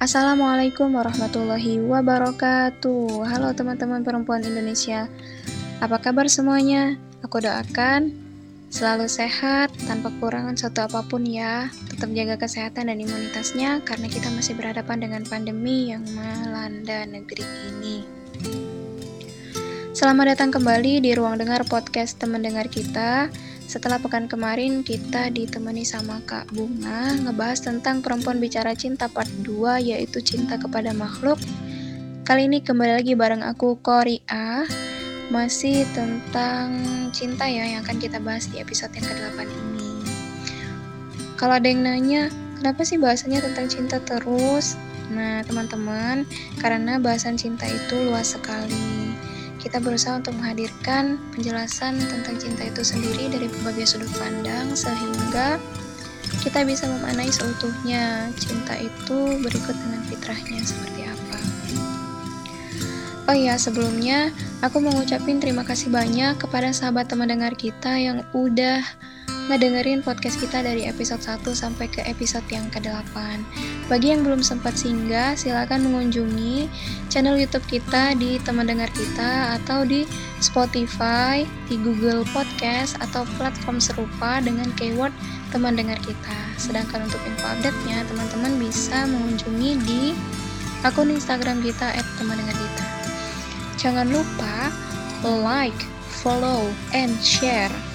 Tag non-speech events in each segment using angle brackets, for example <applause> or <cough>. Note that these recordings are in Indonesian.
Assalamualaikum warahmatullahi wabarakatuh. Halo teman-teman perempuan Indonesia. Apa kabar semuanya? Aku doakan selalu sehat, tanpa kekurangan suatu apa pun ya. Tetap jaga kesehatan dan imunitasnya karena kita masih berhadapan dengan pandemi yang melanda negeri ini. Selamat datang kembali di ruang dengar podcast teman dengar kita. Setelah pekan kemarin kita ditemani sama Kak Bunga ngebahas tentang perempuan bicara cinta part 2 yaitu cinta kepada makhluk. Kali ini kembali lagi bareng aku Korea masih tentang cinta ya yang akan kita bahas di episode yang ke-8 ini. Kalau ada yang nanya, kenapa sih bahasanya tentang cinta terus? Nah, teman-teman, karena bahasan cinta itu luas sekali kita berusaha untuk menghadirkan penjelasan tentang cinta itu sendiri dari berbagai sudut pandang sehingga kita bisa memaknai seutuhnya cinta itu berikut dengan fitrahnya seperti apa. Oh iya, sebelumnya aku mau ngucapin terima kasih banyak kepada sahabat teman dengar kita yang udah ngedengerin podcast kita dari episode 1 sampai ke episode yang ke-8. Bagi yang belum sempat singgah, silakan mengunjungi channel YouTube kita di teman dengar kita atau di Spotify, di Google Podcast atau platform serupa dengan keyword teman dengar kita. Sedangkan untuk info update-nya, teman-teman bisa mengunjungi di akun Instagram kita @temandengarkita. Jangan lupa like, follow, and share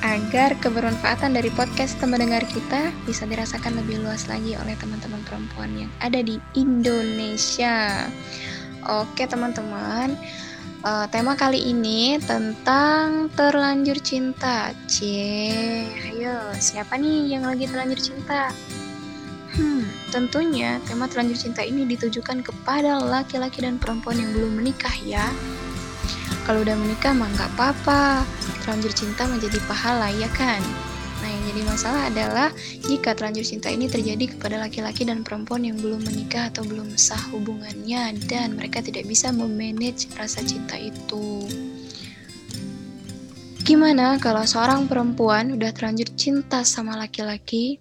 agar kebermanfaatan dari podcast teman dengar kita bisa dirasakan lebih luas lagi oleh teman-teman perempuan yang ada di Indonesia. Oke teman-teman, uh, tema kali ini tentang terlanjur cinta. Cie, ayo siapa nih yang lagi terlanjur cinta? Hmm, tentunya tema terlanjur cinta ini ditujukan kepada laki-laki dan perempuan yang belum menikah ya. Kalau udah menikah mah nggak apa-apa, terlanjur cinta menjadi pahala, ya kan? Nah, yang jadi masalah adalah jika terlanjur cinta ini terjadi kepada laki-laki dan perempuan yang belum menikah atau belum sah hubungannya dan mereka tidak bisa memanage rasa cinta itu. Gimana kalau seorang perempuan udah terlanjur cinta sama laki-laki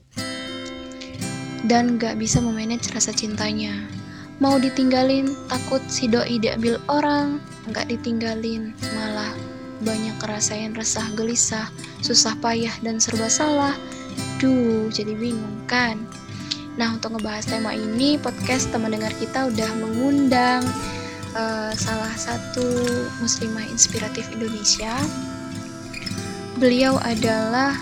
dan gak bisa memanage rasa cintanya? Mau ditinggalin, takut si doi diambil orang, gak ditinggalin, malah banyak kerasain resah gelisah, susah payah dan serba salah. Duh, jadi bingung kan? Nah, untuk ngebahas tema ini, podcast teman dengar kita udah mengundang uh, salah satu muslimah inspiratif Indonesia. Beliau adalah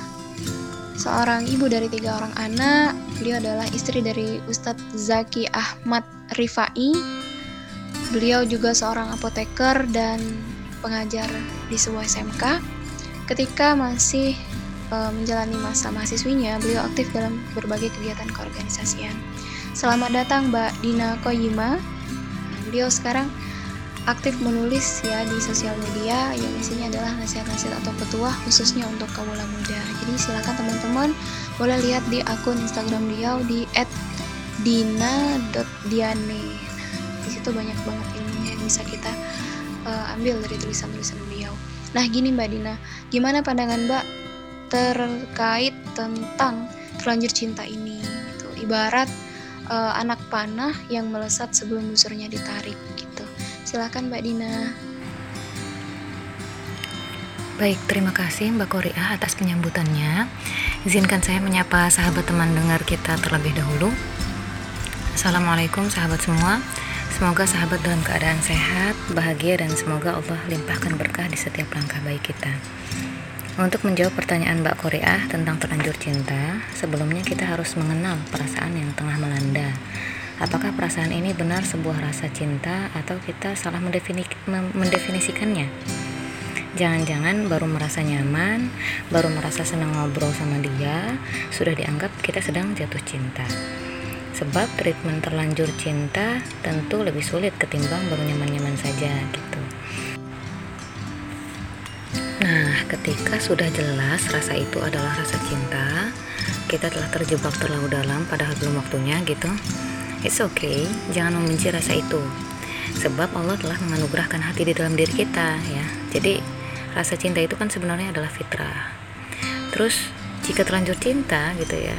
seorang ibu dari tiga orang anak. Beliau adalah istri dari Ustadz Zaki Ahmad Rifai. Beliau juga seorang apoteker dan pengajar di sebuah SMK. Ketika masih e, menjalani masa mahasiswinya, beliau aktif dalam berbagai kegiatan keorganisasian. Selamat datang Mbak Dina Koyima. Beliau sekarang aktif menulis ya di sosial media yang isinya adalah nasihat-nasihat atau petuah khususnya untuk kaum muda. Jadi silakan teman-teman boleh lihat di akun Instagram beliau di @dina.diane. Di situ banyak banget ilmunya yang bisa kita uh, ambil dari tulisan-tulisan beliau. Nah, gini Mbak Dina, gimana pandangan Mbak terkait tentang terlanjur cinta ini? Gitu. Ibarat uh, anak panah yang melesat sebelum busurnya ditarik gitu. Silakan Mbak Dina. Baik, terima kasih Mbak Korea atas penyambutannya. Izinkan saya menyapa sahabat teman dengar kita terlebih dahulu. Assalamualaikum sahabat semua. Semoga sahabat dalam keadaan sehat, bahagia, dan semoga Allah limpahkan berkah di setiap langkah baik kita. Untuk menjawab pertanyaan Mbak Korea tentang terlanjur cinta, sebelumnya kita harus mengenal perasaan yang tengah melanda. Apakah perasaan ini benar sebuah rasa cinta atau kita salah mendefinisikannya? Jangan-jangan baru merasa nyaman, baru merasa senang ngobrol sama dia, sudah dianggap kita sedang jatuh cinta. Sebab treatment terlanjur cinta tentu lebih sulit ketimbang baru nyaman-nyaman saja gitu. Nah, ketika sudah jelas rasa itu adalah rasa cinta, kita telah terjebak terlalu dalam padahal belum waktunya gitu. It's okay, jangan membenci rasa itu. Sebab Allah telah menganugerahkan hati di dalam diri kita ya. Jadi rasa cinta itu kan sebenarnya adalah fitrah. Terus jika terlanjur cinta gitu ya,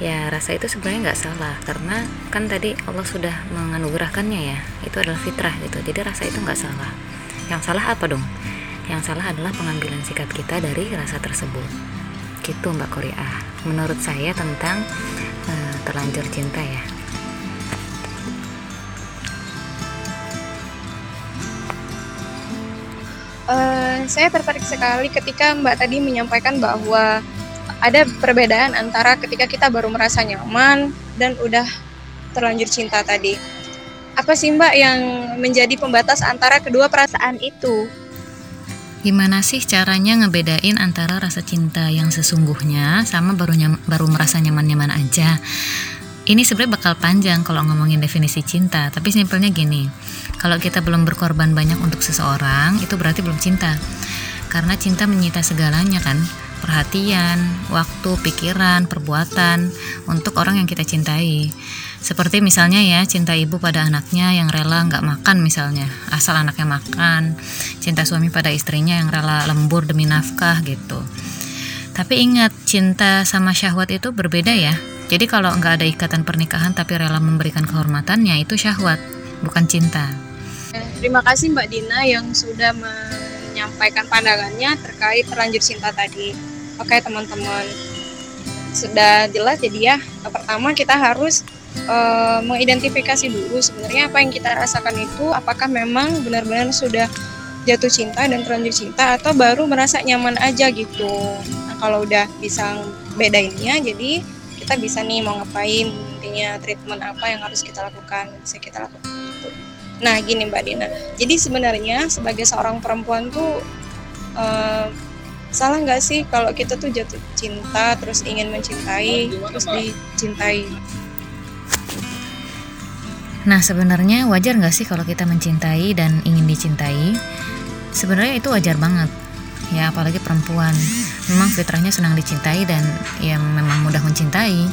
ya rasa itu sebenarnya nggak salah karena kan tadi Allah sudah menganugerahkannya ya itu adalah fitrah gitu. Jadi rasa itu nggak salah. Yang salah apa dong? Yang salah adalah pengambilan sikap kita dari rasa tersebut. Gitu Mbak Korea menurut saya tentang uh, terlanjur cinta ya. Uh, saya tertarik sekali ketika Mbak tadi menyampaikan bahwa ada perbedaan antara ketika kita baru merasa nyaman dan udah terlanjur cinta tadi. Apa sih Mbak yang menjadi pembatas antara kedua perasaan itu? Gimana sih caranya ngebedain antara rasa cinta yang sesungguhnya sama baru nyam, baru merasa nyaman-nyaman aja? Ini sebenarnya bakal panjang kalau ngomongin definisi cinta, tapi simpelnya gini. Kalau kita belum berkorban banyak untuk seseorang, itu berarti belum cinta. Karena cinta menyita segalanya kan perhatian, waktu, pikiran, perbuatan untuk orang yang kita cintai. Seperti misalnya ya, cinta ibu pada anaknya yang rela nggak makan misalnya, asal anaknya makan. Cinta suami pada istrinya yang rela lembur demi nafkah gitu. Tapi ingat, cinta sama syahwat itu berbeda ya. Jadi kalau nggak ada ikatan pernikahan tapi rela memberikan kehormatannya itu syahwat, bukan cinta. Terima kasih Mbak Dina yang sudah menyampaikan pandangannya terkait terlanjur cinta tadi. Oke teman-teman, sudah jelas jadi ya. Pertama kita harus uh, mengidentifikasi dulu sebenarnya apa yang kita rasakan itu apakah memang benar-benar sudah jatuh cinta dan terlanjur cinta atau baru merasa nyaman aja gitu. Nah kalau udah bisa bedainnya jadi kita bisa nih mau ngapain intinya treatment apa yang harus kita lakukan bisa kita lakukan gitu. Nah gini Mbak Dina, jadi sebenarnya sebagai seorang perempuan tuh uh, salah nggak sih kalau kita tuh jatuh cinta terus ingin mencintai terus dicintai? Nah sebenarnya wajar nggak sih kalau kita mencintai dan ingin dicintai? Sebenarnya itu wajar banget ya apalagi perempuan memang fitrahnya senang dicintai dan ya memang mudah mencintai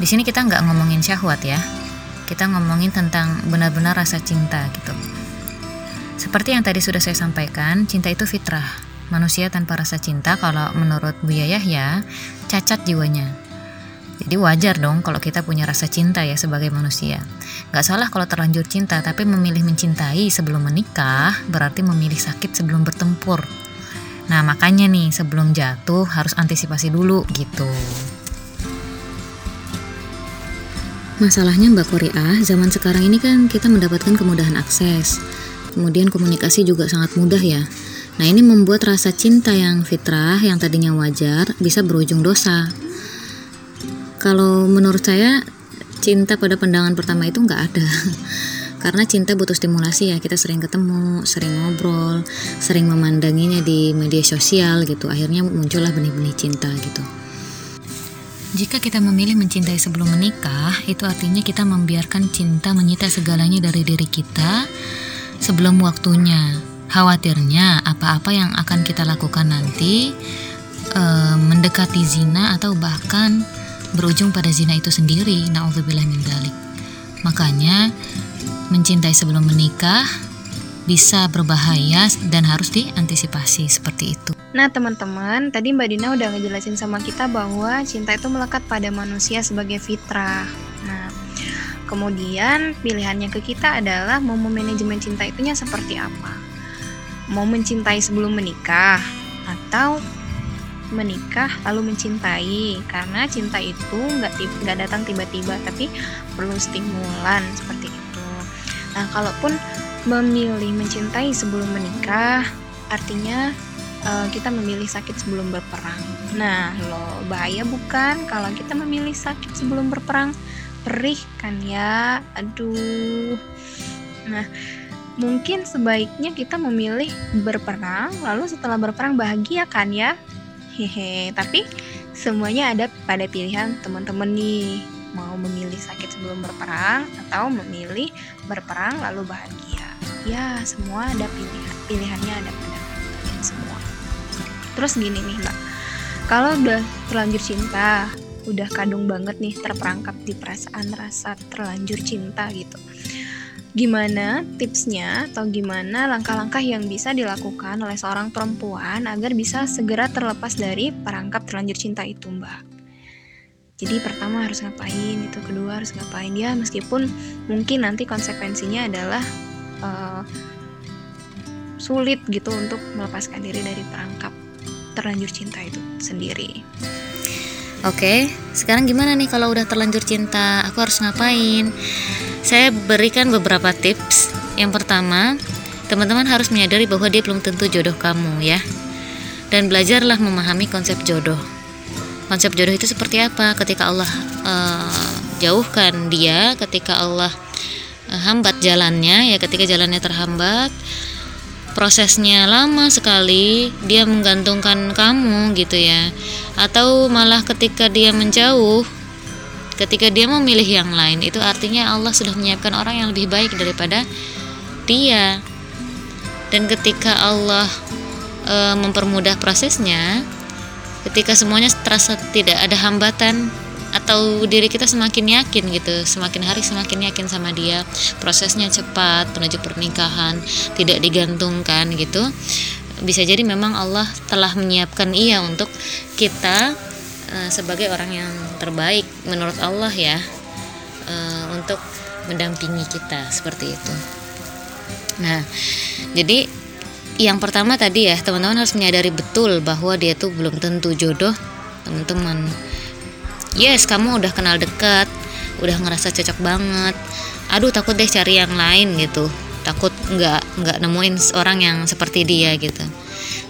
di sini kita nggak ngomongin syahwat ya kita ngomongin tentang benar-benar rasa cinta gitu. Seperti yang tadi sudah saya sampaikan, cinta itu fitrah. Manusia tanpa rasa cinta kalau menurut Buya Yahya, cacat jiwanya. Jadi wajar dong kalau kita punya rasa cinta ya sebagai manusia. Gak salah kalau terlanjur cinta, tapi memilih mencintai sebelum menikah berarti memilih sakit sebelum bertempur. Nah makanya nih sebelum jatuh harus antisipasi dulu gitu. Masalahnya Mbak Korea, zaman sekarang ini kan kita mendapatkan kemudahan akses. Kemudian komunikasi juga sangat mudah ya. Nah ini membuat rasa cinta yang fitrah, yang tadinya wajar, bisa berujung dosa. Kalau menurut saya, cinta pada pandangan pertama itu nggak ada. <laughs> Karena cinta butuh stimulasi ya, kita sering ketemu, sering ngobrol, sering memandanginya di media sosial gitu. Akhirnya muncullah benih-benih cinta gitu. Jika kita memilih mencintai sebelum menikah, itu artinya kita membiarkan cinta menyita segalanya dari diri kita sebelum waktunya. Khawatirnya apa-apa yang akan kita lakukan nanti e, mendekati zina atau bahkan berujung pada zina itu sendiri. Nauzubillah min dalik. Makanya mencintai sebelum menikah bisa berbahaya dan harus diantisipasi seperti itu. Nah teman-teman, tadi Mbak Dina udah ngejelasin sama kita bahwa cinta itu melekat pada manusia sebagai fitrah. Nah, kemudian pilihannya ke kita adalah mau manajemen cinta itunya seperti apa. Mau mencintai sebelum menikah atau menikah lalu mencintai karena cinta itu nggak nggak datang tiba-tiba tapi perlu stimulan seperti itu. Nah, kalaupun memilih mencintai sebelum menikah artinya uh, kita memilih sakit sebelum berperang. Nah, lo bahaya bukan kalau kita memilih sakit sebelum berperang? Perih kan ya? Aduh. Nah, mungkin sebaiknya kita memilih berperang, lalu setelah berperang bahagia kan ya? Hehe, tapi semuanya ada pada pilihan teman-teman nih. Mau memilih sakit sebelum berperang atau memilih berperang lalu bahagia. Ya, semua ada pilihan. Pilihannya ada pada kalian semua terus gini nih mbak kalau udah terlanjur cinta udah kadung banget nih terperangkap di perasaan rasa terlanjur cinta gitu gimana tipsnya atau gimana langkah-langkah yang bisa dilakukan oleh seorang perempuan agar bisa segera terlepas dari perangkap terlanjur cinta itu mbak? Jadi pertama harus ngapain itu kedua harus ngapain? Ya meskipun mungkin nanti konsekuensinya adalah uh, sulit gitu untuk melepaskan diri dari perangkap terlanjur cinta itu sendiri Oke, sekarang gimana nih kalau udah terlanjur cinta? Aku harus ngapain? Saya berikan beberapa tips. Yang pertama, teman-teman harus menyadari bahwa dia belum tentu jodoh kamu ya. Dan belajarlah memahami konsep jodoh konsep jodoh itu seperti apa ketika Allah uh, jauhkan dia ketika Allah uh, hambat jalannya ya ketika jalannya terhambat prosesnya lama sekali dia menggantungkan kamu gitu ya atau malah ketika dia menjauh ketika dia memilih yang lain itu artinya Allah sudah menyiapkan orang yang lebih baik daripada dia. Dan ketika Allah e, mempermudah prosesnya ketika semuanya terasa tidak ada hambatan atau diri kita semakin yakin gitu semakin hari semakin yakin sama dia prosesnya cepat menuju pernikahan tidak digantungkan gitu bisa jadi memang Allah telah menyiapkan ia untuk kita uh, sebagai orang yang terbaik menurut Allah ya uh, untuk mendampingi kita seperti itu. Nah jadi yang pertama tadi ya teman-teman harus menyadari betul bahwa dia tuh belum tentu jodoh teman-teman. Yes kamu udah kenal dekat udah ngerasa cocok banget. Aduh takut deh cari yang lain gitu takut nggak nggak nemuin orang yang seperti dia gitu.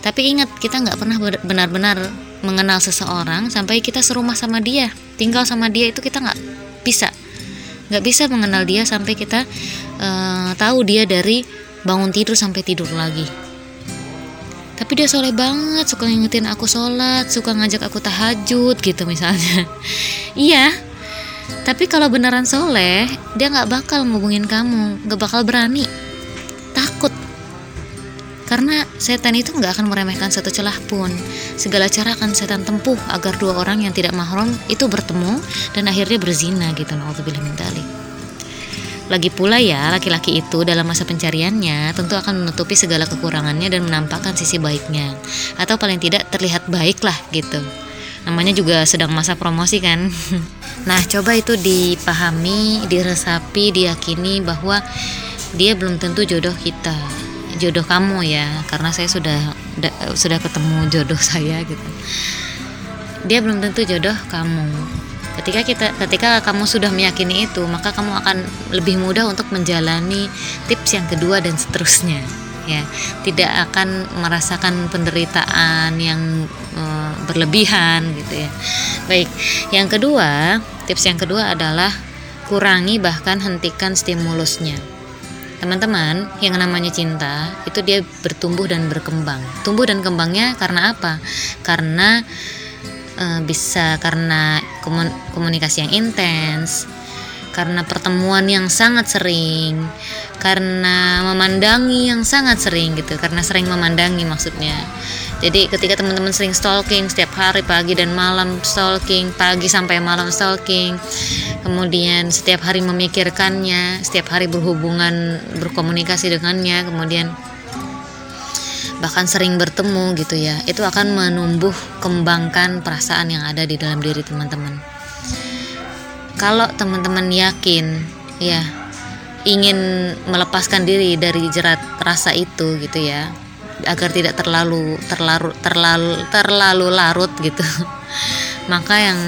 Tapi ingat kita nggak pernah benar-benar mengenal seseorang sampai kita serumah sama dia tinggal sama dia itu kita nggak bisa. Nggak bisa mengenal dia sampai kita uh, tahu dia dari bangun tidur sampai tidur lagi. Tapi dia soleh banget suka ngingetin aku sholat suka ngajak aku tahajud gitu misalnya. <laughs> Iya tapi kalau beneran soleh dia nggak bakal ngubungin kamu nggak bakal berani karena setan itu nggak akan meremehkan satu celah pun segala cara akan setan tempuh agar dua orang yang tidak mahram itu bertemu dan akhirnya berzina gitu naudzubillah min lagi pula ya, laki-laki itu dalam masa pencariannya tentu akan menutupi segala kekurangannya dan menampakkan sisi baiknya. Atau paling tidak terlihat baik lah gitu. Namanya juga sedang masa promosi kan. <laughs> Nah, coba itu dipahami, diresapi, diyakini bahwa dia belum tentu jodoh kita. Jodoh kamu ya, karena saya sudah sudah ketemu jodoh <laughs> saya gitu. Dia belum tentu jodoh kamu. Ketika kita ketika kamu sudah meyakini itu maka kamu akan lebih mudah untuk menjalani tips yang kedua dan seterusnya ya. Tidak akan merasakan penderitaan yang e, berlebihan gitu ya. Baik yang kedua tips yang kedua adalah kurangi bahkan hentikan stimulusnya teman-teman yang namanya cinta itu dia bertumbuh dan berkembang tumbuh dan kembangnya karena apa karena uh, bisa karena komunikasi yang intens, karena pertemuan yang sangat sering, karena memandangi yang sangat sering gitu, karena sering memandangi maksudnya. Jadi ketika teman-teman sering stalking setiap hari pagi dan malam stalking, pagi sampai malam stalking, kemudian setiap hari memikirkannya, setiap hari berhubungan berkomunikasi dengannya, kemudian bahkan sering bertemu gitu ya itu akan menumbuh kembangkan perasaan yang ada di dalam diri teman-teman. Kalau teman-teman yakin ya ingin melepaskan diri dari jerat rasa itu gitu ya agar tidak terlalu terlalu terlalu terlalu larut gitu <laughs> maka yang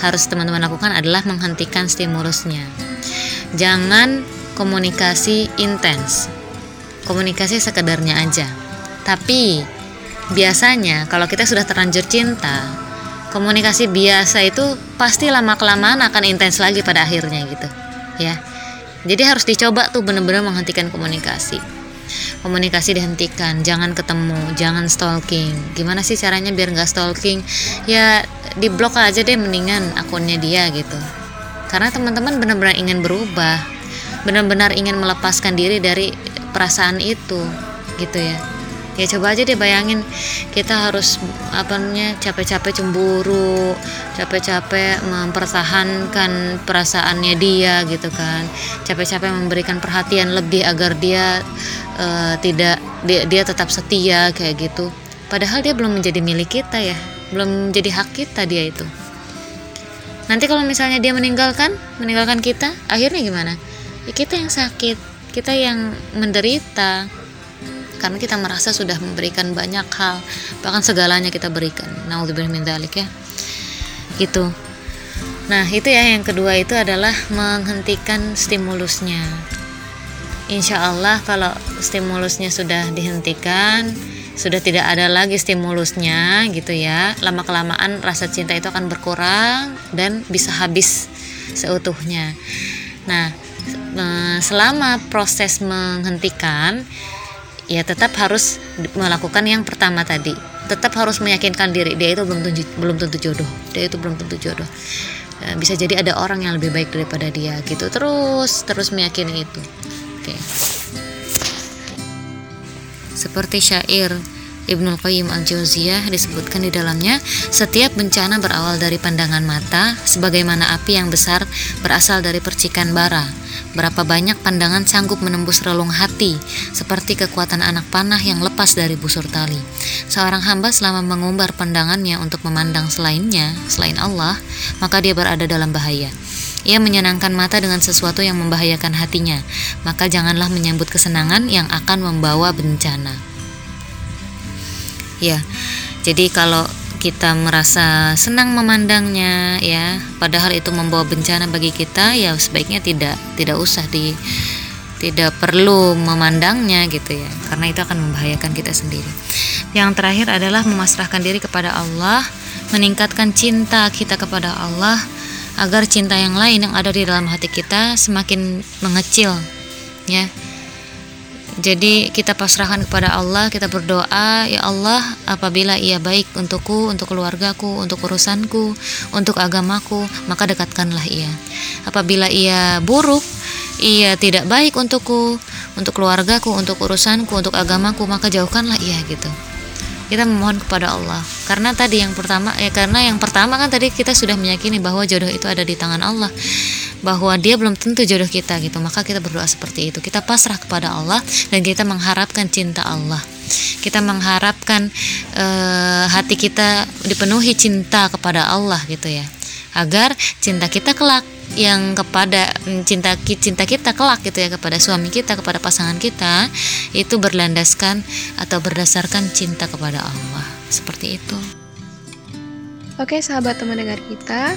harus teman-teman lakukan adalah menghentikan stimulusnya jangan komunikasi intens komunikasi sekedarnya aja tapi biasanya kalau kita sudah terlanjur cinta, komunikasi biasa itu pasti lama kelamaan akan intens lagi pada akhirnya gitu, ya. Jadi harus dicoba tuh bener-bener menghentikan komunikasi. Komunikasi dihentikan, jangan ketemu, jangan stalking. Gimana sih caranya biar nggak stalking? Ya di blok aja deh mendingan akunnya dia gitu. Karena teman-teman benar-benar ingin berubah, benar-benar ingin melepaskan diri dari perasaan itu, gitu ya ya coba aja deh bayangin kita harus apa namanya capek-capek cemburu capek-capek mempertahankan perasaannya dia gitu kan capek-capek memberikan perhatian lebih agar dia uh, tidak dia, dia tetap setia kayak gitu. Padahal dia belum menjadi milik kita ya. Belum menjadi hak kita dia itu. Nanti kalau misalnya dia meninggalkan meninggalkan kita akhirnya gimana? Ya kita yang sakit kita yang menderita. Karena kita merasa sudah memberikan banyak hal. Bahkan segalanya kita berikan. Naudzubillah min dzalik ya. Gitu nah itu ya yang kedua itu adalah menghentikan stimulusnya Insya Allah kalau stimulusnya sudah dihentikan sudah tidak ada lagi stimulusnya gitu ya. Lama kelamaan rasa cinta itu akan berkurang dan bisa habis seutuhnya. Nah eh, selama proses menghentikan ya tetap harus melakukan yang pertama tadi. Tetap harus meyakinkan diri dia itu belum tentu belum tentu jodoh. Dia itu belum tentu jodoh. Eh, bisa jadi ada orang yang lebih baik daripada dia gitu. Terus terus meyakini itu oke seperti syair Ibnu Qayyim al-Jauziyah disebutkan di dalamnya, setiap bencana berawal dari pandangan mata, sebagaimana api yang besar berasal dari percikan bara. Berapa banyak pandangan sanggup menembus relung hati, seperti kekuatan anak panah yang lepas dari busur tali. Seorang hamba selama mengumbar pandangannya untuk memandang selainnya, selain Allah, maka dia berada dalam bahaya. Ia menyenangkan mata dengan sesuatu yang membahayakan hatinya, maka janganlah menyambut kesenangan yang akan membawa bencana. Ya jadi kalau kita merasa senang memandangnya ya padahal itu membawa bencana bagi kita ya sebaiknya tidak tidak usah di tidak perlu memandangnya gitu ya. Karena itu akan membahayakan kita sendiri. Yang terakhir adalah memasrahkan diri kepada Allah meningkatkan cinta kita kepada Allah agar cinta yang lain yang ada di dalam hati kita semakin mengecil ya jadi kita pasrahkan kepada Allah, kita berdoa, ya Allah, apabila ia baik untukku, untuk keluargaku, untuk urusanku, untuk agamaku, maka dekatkanlah ia. Apabila ia buruk, ia tidak baik untukku, untuk keluargaku, untuk urusanku, untuk agamaku, maka jauhkanlah ia gitu. Kita memohon kepada Allah. Karena tadi yang pertama ya karena yang pertama kan tadi kita sudah meyakini bahwa jodoh itu ada di tangan Allah. Bahwa dia belum tentu jodoh kita gitu. Maka kita berdoa seperti itu. Kita pasrah kepada Allah dan kita mengharapkan cinta Allah. Kita mengharapkan uh, hati kita dipenuhi cinta kepada Allah gitu ya agar cinta kita kelak yang kepada mm, cinta cinta kita kelak gitu ya kepada suami kita kepada pasangan kita itu berlandaskan atau berdasarkan cinta kepada Allah seperti itu. Oke sahabat teman dengar kita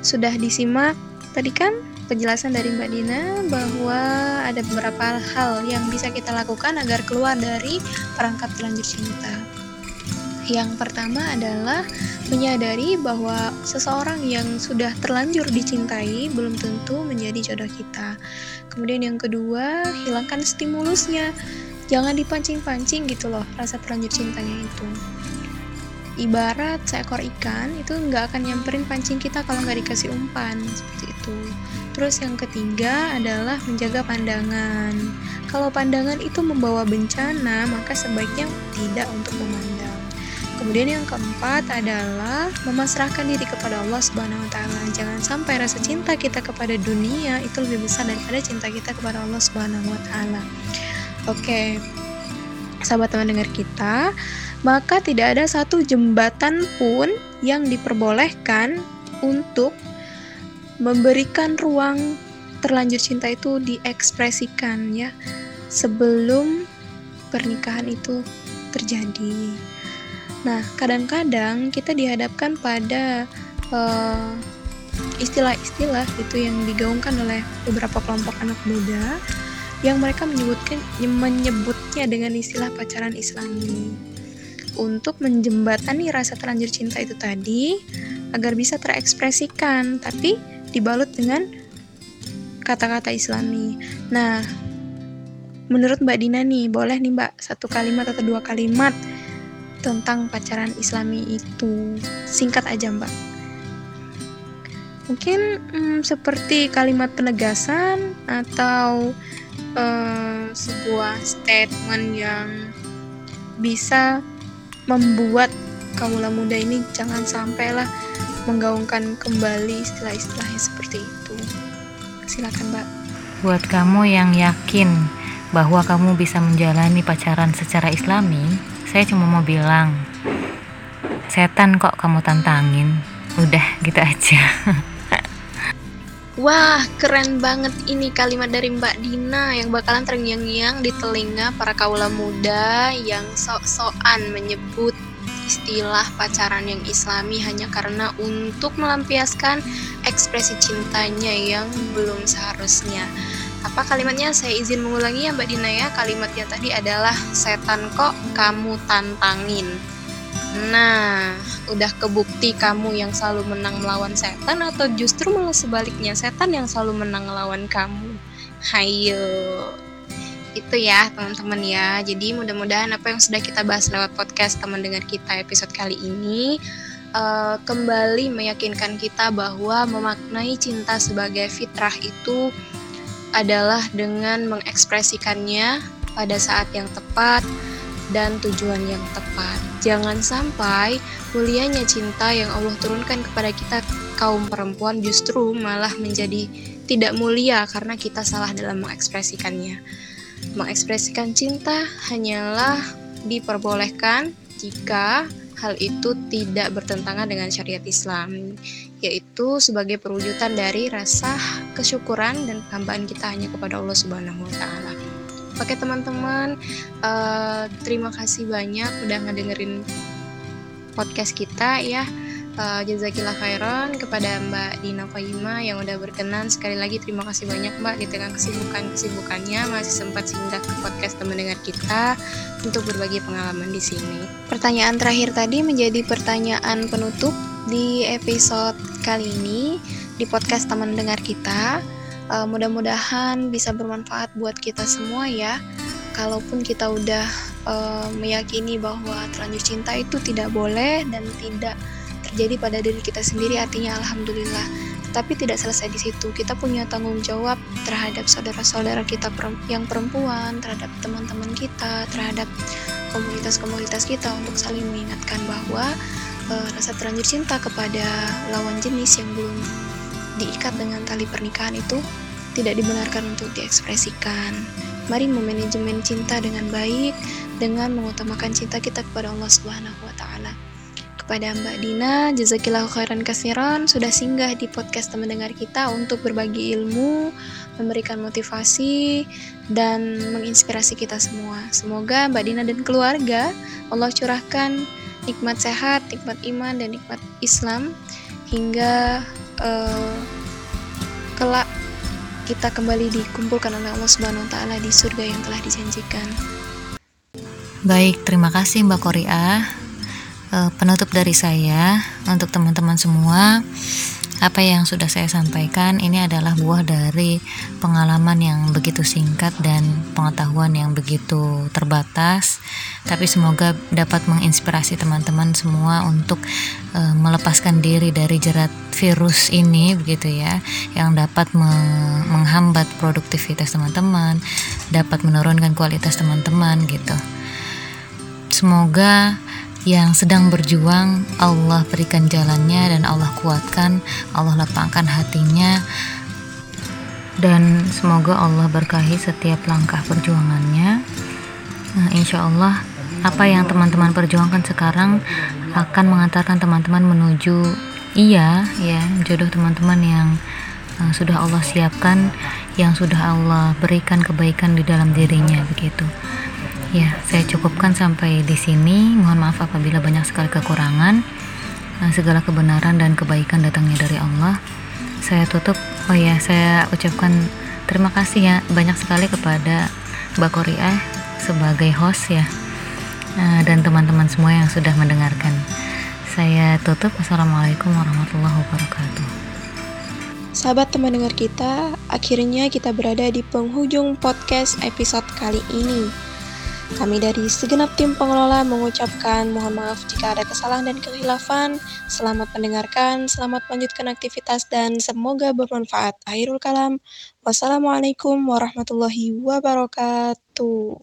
sudah disimak Tadi kan penjelasan dari Mbak Dina bahwa ada beberapa hal yang bisa kita lakukan agar keluar dari perangkap terlanjur cinta. Yang pertama adalah menyadari bahwa seseorang yang sudah terlanjur dicintai belum tentu menjadi jodoh kita. Kemudian yang kedua, hilangkan stimulusnya. Jangan dipancing-pancing gitu loh rasa terlanjur cintanya itu ibarat seekor ikan itu nggak akan nyamperin pancing kita kalau nggak dikasih umpan seperti itu terus yang ketiga adalah menjaga pandangan kalau pandangan itu membawa bencana maka sebaiknya tidak untuk memandang kemudian yang keempat adalah memasrahkan diri kepada Allah Subhanahu Wa Taala jangan sampai rasa cinta kita kepada dunia itu lebih besar daripada cinta kita kepada Allah Subhanahu Wa Taala oke sahabat teman dengar kita maka tidak ada satu jembatan pun yang diperbolehkan untuk memberikan ruang terlanjur cinta itu diekspresikan ya sebelum pernikahan itu terjadi. Nah, kadang-kadang kita dihadapkan pada uh, istilah-istilah itu yang digaungkan oleh beberapa kelompok anak muda yang mereka menyebutkan menyebutnya dengan istilah pacaran Islami. Untuk menjembatani rasa terlanjur cinta itu tadi agar bisa terekspresikan tapi dibalut dengan kata-kata islami. Nah menurut Mbak Dina nih boleh nih Mbak satu kalimat atau dua kalimat tentang pacaran islami itu singkat aja Mbak mungkin hmm, seperti kalimat penegasan atau uh, sebuah statement yang bisa membuat kaula muda ini jangan sampailah menggaungkan kembali istilah-istilahnya seperti itu. Silakan, Mbak. Buat kamu yang yakin bahwa kamu bisa menjalani pacaran secara islami, saya cuma mau bilang, setan kok kamu tantangin. Udah gitu aja. <laughs> Wah, keren banget ini kalimat dari Mbak Dina yang bakalan terngiang-ngiang di telinga para kaula muda yang sok-sokan menyebut istilah pacaran yang islami hanya karena untuk melampiaskan ekspresi cintanya yang belum seharusnya. Apa kalimatnya? Saya izin mengulangi ya Mbak Dina ya. Kalimatnya tadi adalah setan kok kamu tantangin. Nah, udah kebukti kamu yang selalu menang melawan setan atau justru malah sebaliknya setan yang selalu menang melawan kamu? Hayo. Itu ya teman-teman ya. Jadi mudah-mudahan apa yang sudah kita bahas lewat podcast teman dengar kita episode kali ini uh, kembali meyakinkan kita bahwa memaknai cinta sebagai fitrah itu adalah dengan mengekspresikannya pada saat yang tepat dan tujuan yang tepat. Jangan sampai mulianya cinta yang Allah turunkan kepada kita kaum perempuan justru malah menjadi tidak mulia karena kita salah dalam mengekspresikannya. Mengekspresikan cinta hanyalah diperbolehkan jika hal itu tidak bertentangan dengan syariat Islam, yaitu sebagai perwujudan dari rasa kesyukuran dan penghambaan kita hanya kepada Allah Subhanahu wa taala. Oke teman-teman, uh, terima kasih banyak udah ngedengerin podcast kita ya. Uh, jazakillah khairan kepada Mbak Dina Fahima yang udah berkenan sekali lagi terima kasih banyak Mbak di tengah kesibukan-kesibukannya masih sempat singgah ke podcast teman dengar kita untuk berbagi pengalaman di sini. Pertanyaan terakhir tadi menjadi pertanyaan penutup di episode kali ini di podcast teman dengar kita. Uh, Mudah-mudahan bisa bermanfaat buat kita semua ya. Kalaupun kita udah uh, meyakini bahwa terlanjur cinta itu tidak boleh dan tidak terjadi pada diri kita sendiri, artinya alhamdulillah. Tapi tidak selesai di situ. Kita punya tanggung jawab terhadap saudara-saudara kita yang perempuan, terhadap teman-teman kita, terhadap komunitas-komunitas kita untuk saling mengingatkan bahwa uh, rasa terlanjur cinta kepada lawan jenis yang belum diikat dengan tali pernikahan itu tidak dibenarkan untuk diekspresikan. Mari memanajemen cinta dengan baik dengan mengutamakan cinta kita kepada Allah Subhanahu wa taala. Kepada Mbak Dina, jazakillahu khairan kasiran sudah singgah di podcast teman dengar kita untuk berbagi ilmu, memberikan motivasi dan menginspirasi kita semua. Semoga Mbak Dina dan keluarga Allah curahkan nikmat sehat, nikmat iman dan nikmat Islam hingga uh, kelak kita kembali dikumpulkan oleh Allah Subhanahu wa taala di surga yang telah dijanjikan. Baik, terima kasih Mbak Korea. Uh, penutup dari saya untuk teman-teman semua apa yang sudah saya sampaikan ini adalah buah dari pengalaman yang begitu singkat dan pengetahuan yang begitu terbatas. Tapi semoga dapat menginspirasi teman-teman semua untuk uh, melepaskan diri dari jerat virus ini begitu ya yang dapat me menghambat produktivitas teman-teman dapat menurunkan kualitas teman-teman gitu. Semoga yang sedang berjuang Allah berikan jalannya dan Allah kuatkan Allah lapangkan hatinya. Dan semoga Allah berkahi setiap langkah perjuangannya. Nah, insya Allah apa yang teman-teman perjuangkan sekarang akan mengantarkan teman-teman menuju iya ya jodoh teman-teman yang uh, sudah Allah siapkan yang sudah Allah berikan kebaikan di dalam dirinya begitu Ya, saya cukupkan sampai di sini. Mohon maaf apabila banyak sekali kekurangan. Nah, segala kebenaran dan kebaikan datangnya dari Allah. Saya tutup. Oh ya, saya ucapkan terima kasih ya banyak sekali kepada Mbak Korea sebagai host ya. Nah, dan teman-teman semua yang sudah mendengarkan. Saya tutup. Assalamualaikum warahmatullahi wabarakatuh. Sahabat teman dengar kita, akhirnya kita berada di penghujung podcast episode kali ini. Kami dari segenap tim pengelola mengucapkan mohon maaf jika ada kesalahan dan kehilafan. Selamat mendengarkan, selamat melanjutkan aktivitas, dan semoga bermanfaat. Akhirul kalam. Wassalamualaikum warahmatullahi wabarakatuh.